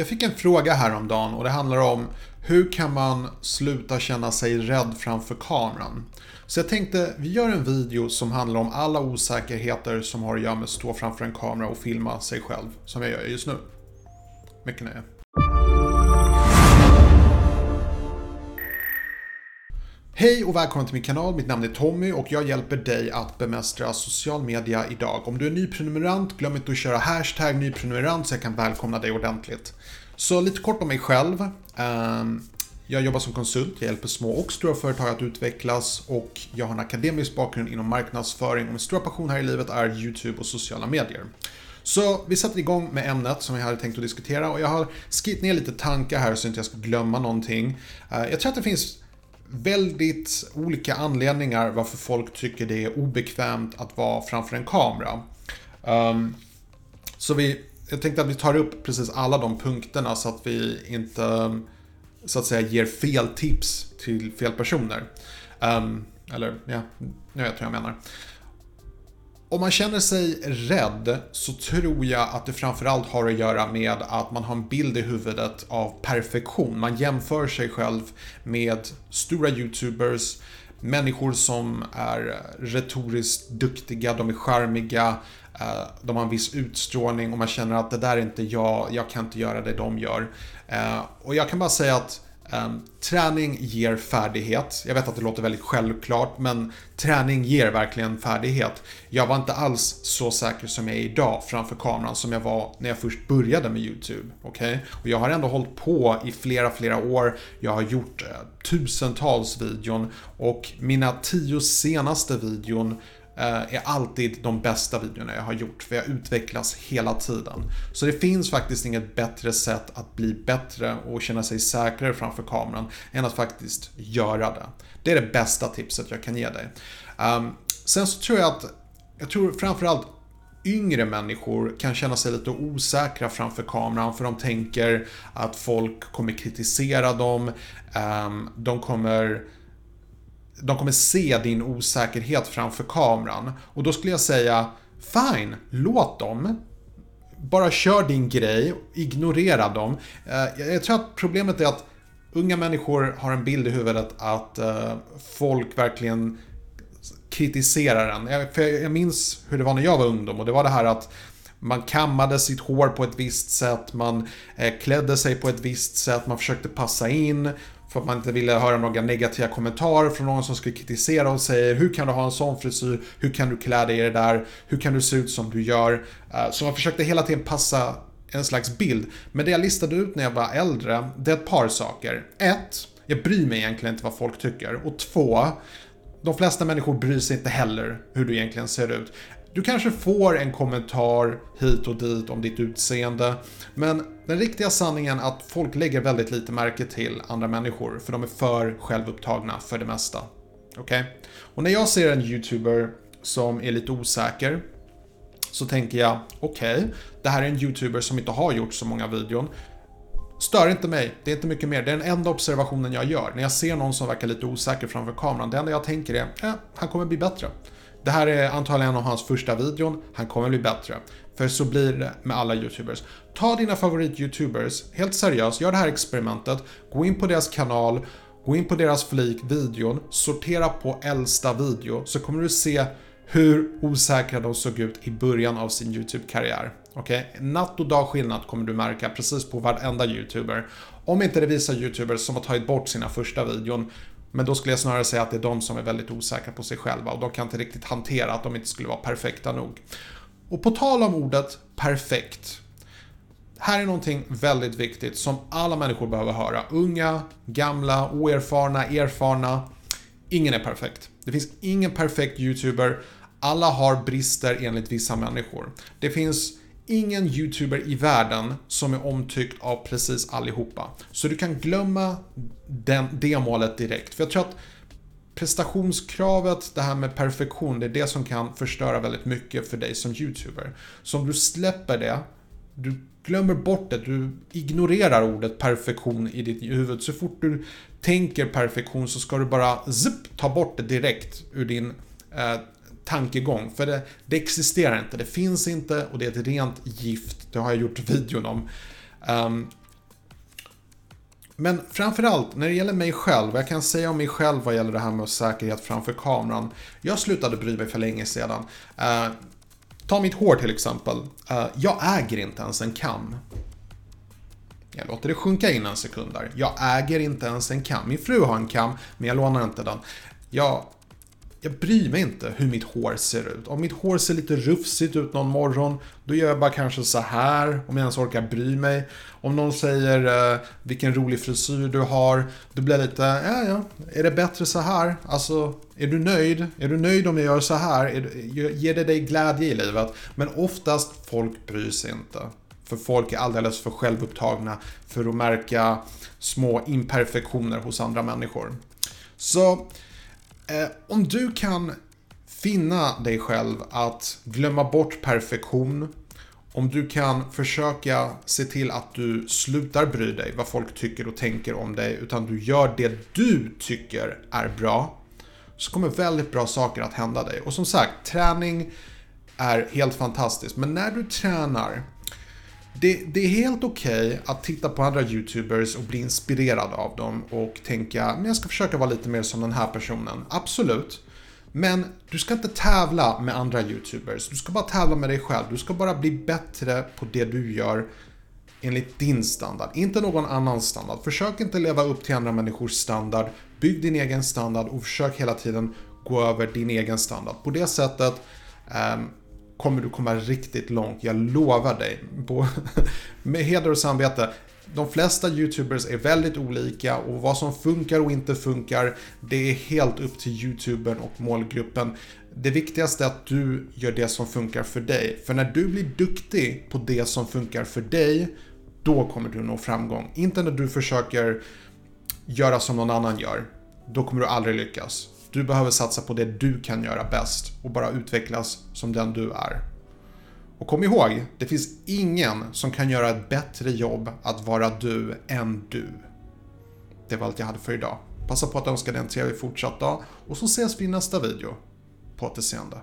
Jag fick en fråga häromdagen och det handlar om hur kan man sluta känna sig rädd framför kameran? Så jag tänkte vi gör en video som handlar om alla osäkerheter som har att göra med att stå framför en kamera och filma sig själv, som jag gör just nu. Mycket nöje. Hej och välkommen till min kanal. Mitt namn är Tommy och jag hjälper dig att bemästra social media idag. Om du är ny prenumerant, glöm inte att köra hashtag nyprenumerant så jag kan välkomna dig ordentligt. Så lite kort om mig själv. Ehm, jag jobbar som konsult, jag hjälper små och stora företag att utvecklas och jag har en akademisk bakgrund inom marknadsföring och min stora passion här i livet är YouTube och sociala medier. Så vi sätter igång med ämnet som vi hade tänkt att diskutera och jag har skrivit ner lite tankar här så att jag inte ska glömma någonting. Ehm, jag tror att det finns väldigt olika anledningar varför folk tycker det är obekvämt att vara framför en kamera. Um, så vi, jag tänkte att vi tar upp precis alla de punkterna så att vi inte så att säga ger fel tips till fel personer. Um, eller ja, nu vet jag vad jag menar. Om man känner sig rädd så tror jag att det framförallt har att göra med att man har en bild i huvudet av perfektion. Man jämför sig själv med stora YouTubers, människor som är retoriskt duktiga, de är charmiga, eh, de har en viss utstrålning och man känner att det där är inte jag, jag kan inte göra det de gör. Eh, och jag kan bara säga att Um, träning ger färdighet. Jag vet att det låter väldigt självklart, men träning ger verkligen färdighet. Jag var inte alls så säker som jag är idag framför kameran som jag var när jag först började med YouTube. Okay? Och jag har ändå hållit på i flera, flera år. Jag har gjort uh, tusentals videon och mina tio senaste videon Eh, är alltid de bästa videorna jag har gjort, för jag utvecklas hela tiden. Så det finns faktiskt inget bättre sätt att bli bättre och känna sig säkrare framför kameran än att faktiskt göra det. Det är det bästa tipset jag kan ge dig. Ehm, sen så tror jag att, jag tror framförallt yngre människor kan känna sig lite osäkra framför kameran för de tänker att folk kommer kritisera dem, ehm, de kommer de kommer se din osäkerhet framför kameran. Och då skulle jag säga, fine, låt dem. Bara kör din grej, ignorera dem. Eh, jag tror att problemet är att unga människor har en bild i huvudet att eh, folk verkligen kritiserar en. För jag minns hur det var när jag var ungdom och det var det här att man kammade sitt hår på ett visst sätt, man eh, klädde sig på ett visst sätt, man försökte passa in. För att man inte ville höra några negativa kommentarer från någon som skulle kritisera och säger Hur kan du ha en sån frisyr? Hur kan du klä dig i det där? Hur kan du se ut som du gör? Eh, så man försökte hela tiden passa en slags bild. Men det jag listade ut när jag var äldre, det är ett par saker. Ett, jag bryr mig egentligen inte vad folk tycker. Och två, de flesta människor bryr sig inte heller hur du egentligen ser ut. Du kanske får en kommentar hit och dit om ditt utseende, men den riktiga sanningen är att folk lägger väldigt lite märke till andra människor, för de är för självupptagna för det mesta. Okej? Okay? Och när jag ser en YouTuber som är lite osäker, så tänker jag, okej, okay, det här är en YouTuber som inte har gjort så många videon. Stör inte mig, det är inte mycket mer. Det är den enda observationen jag gör. När jag ser någon som verkar lite osäker framför kameran, det enda jag tänker är, eh, han kommer bli bättre. Det här är antagligen en av hans första videon, han kommer bli bättre. För så blir det med alla YouTubers. Ta dina favorit-YouTubers, helt seriöst, gör det här experimentet, gå in på deras kanal, gå in på deras flik videon, sortera på äldsta video, så kommer du se hur osäkra de såg ut i början av sin YouTube-karriär. Okej? Okay? Natt och dag skillnad kommer du märka precis på varenda YouTuber. Om inte det visar YouTubers som har tagit bort sina första videon, men då skulle jag snarare säga att det är de som är väldigt osäkra på sig själva och de kan inte riktigt hantera att de inte skulle vara perfekta nog. Och på tal om ordet perfekt. Här är någonting väldigt viktigt som alla människor behöver höra. Unga, gamla, oerfarna, erfarna. Ingen är perfekt. Det finns ingen perfekt YouTuber. Alla har brister enligt vissa människor. Det finns ingen YouTuber i världen som är omtyckt av precis allihopa. Så du kan glömma den, det målet direkt. För jag tror att prestationskravet, det här med perfektion, det är det som kan förstöra väldigt mycket för dig som YouTuber. Så om du släpper det, du glömmer bort det, du ignorerar ordet perfektion i ditt huvud. Så fort du tänker perfektion så ska du bara zip, ta bort det direkt ur din eh, tankegång. För det, det, existerar inte, det finns inte och det är ett rent gift. Det har jag gjort videon om. Um, Men framförallt när det gäller mig själv, jag kan säga om mig själv vad gäller det här med säkerhet framför kameran. Jag slutade bry mig för länge sedan. Uh, ta mitt hår till exempel. Uh, jag äger inte ens en kam. Jag låter det sjunka in en sekund där. Jag äger inte ens en kam. Min fru har en kam, men jag lånar inte den. Jag jag bryr mig inte hur mitt hår ser ut. Om mitt hår ser lite rufsigt ut någon morgon, då gör jag bara kanske så här, om jag ens orkar bry mig. Om någon säger eh, vilken rolig frisyr du har, då blir jag lite, ja ja, är det bättre så här? Alltså, är du nöjd? Är du nöjd om jag gör så här? Är, ger det dig glädje i livet? Men oftast, folk bryr sig inte. För folk är alldeles för självupptagna för att märka små imperfektioner hos andra människor. Så Eh, om du kan finna dig själv att glömma bort perfektion, om du kan försöka se till att du slutar bry dig vad folk tycker och tänker om dig, utan du gör det du tycker är bra, så kommer väldigt bra saker att hända dig. Och som sagt, träning är helt fantastiskt, men när du tränar det, det, är helt okej okay att titta på andra YouTubers och bli inspirerad av dem och tänka, men jag ska försöka vara lite mer som den här personen. Absolut. Men du ska inte tävla med andra YouTubers. Du ska bara tävla med dig själv. Du ska bara bli bättre på det du gör enligt din standard, inte någon annans standard. Försök inte leva upp till andra människors standard. Bygg din egen standard och försök hela tiden gå över din egen standard. På det sättet um, kommer du komma riktigt långt. Jag lovar dig. På, med heder och samvete. De flesta YouTubers är väldigt olika och vad som funkar och inte funkar, det är helt upp till YouTubern och målgruppen. Det viktigaste är att du gör det som funkar för dig. För när du blir duktig på det som funkar för dig, då kommer du nå framgång. Inte när du försöker göra som någon annan gör. Då kommer du aldrig lyckas. Du behöver satsa på det du kan göra bäst och bara utvecklas som den du är. Och kom ihåg, det finns ingen som kan göra ett bättre jobb att vara du än du. Det var allt jag hade för idag. Passa på att önska dig en trevlig fortsatt dag och så ses vi i nästa video. På återseende.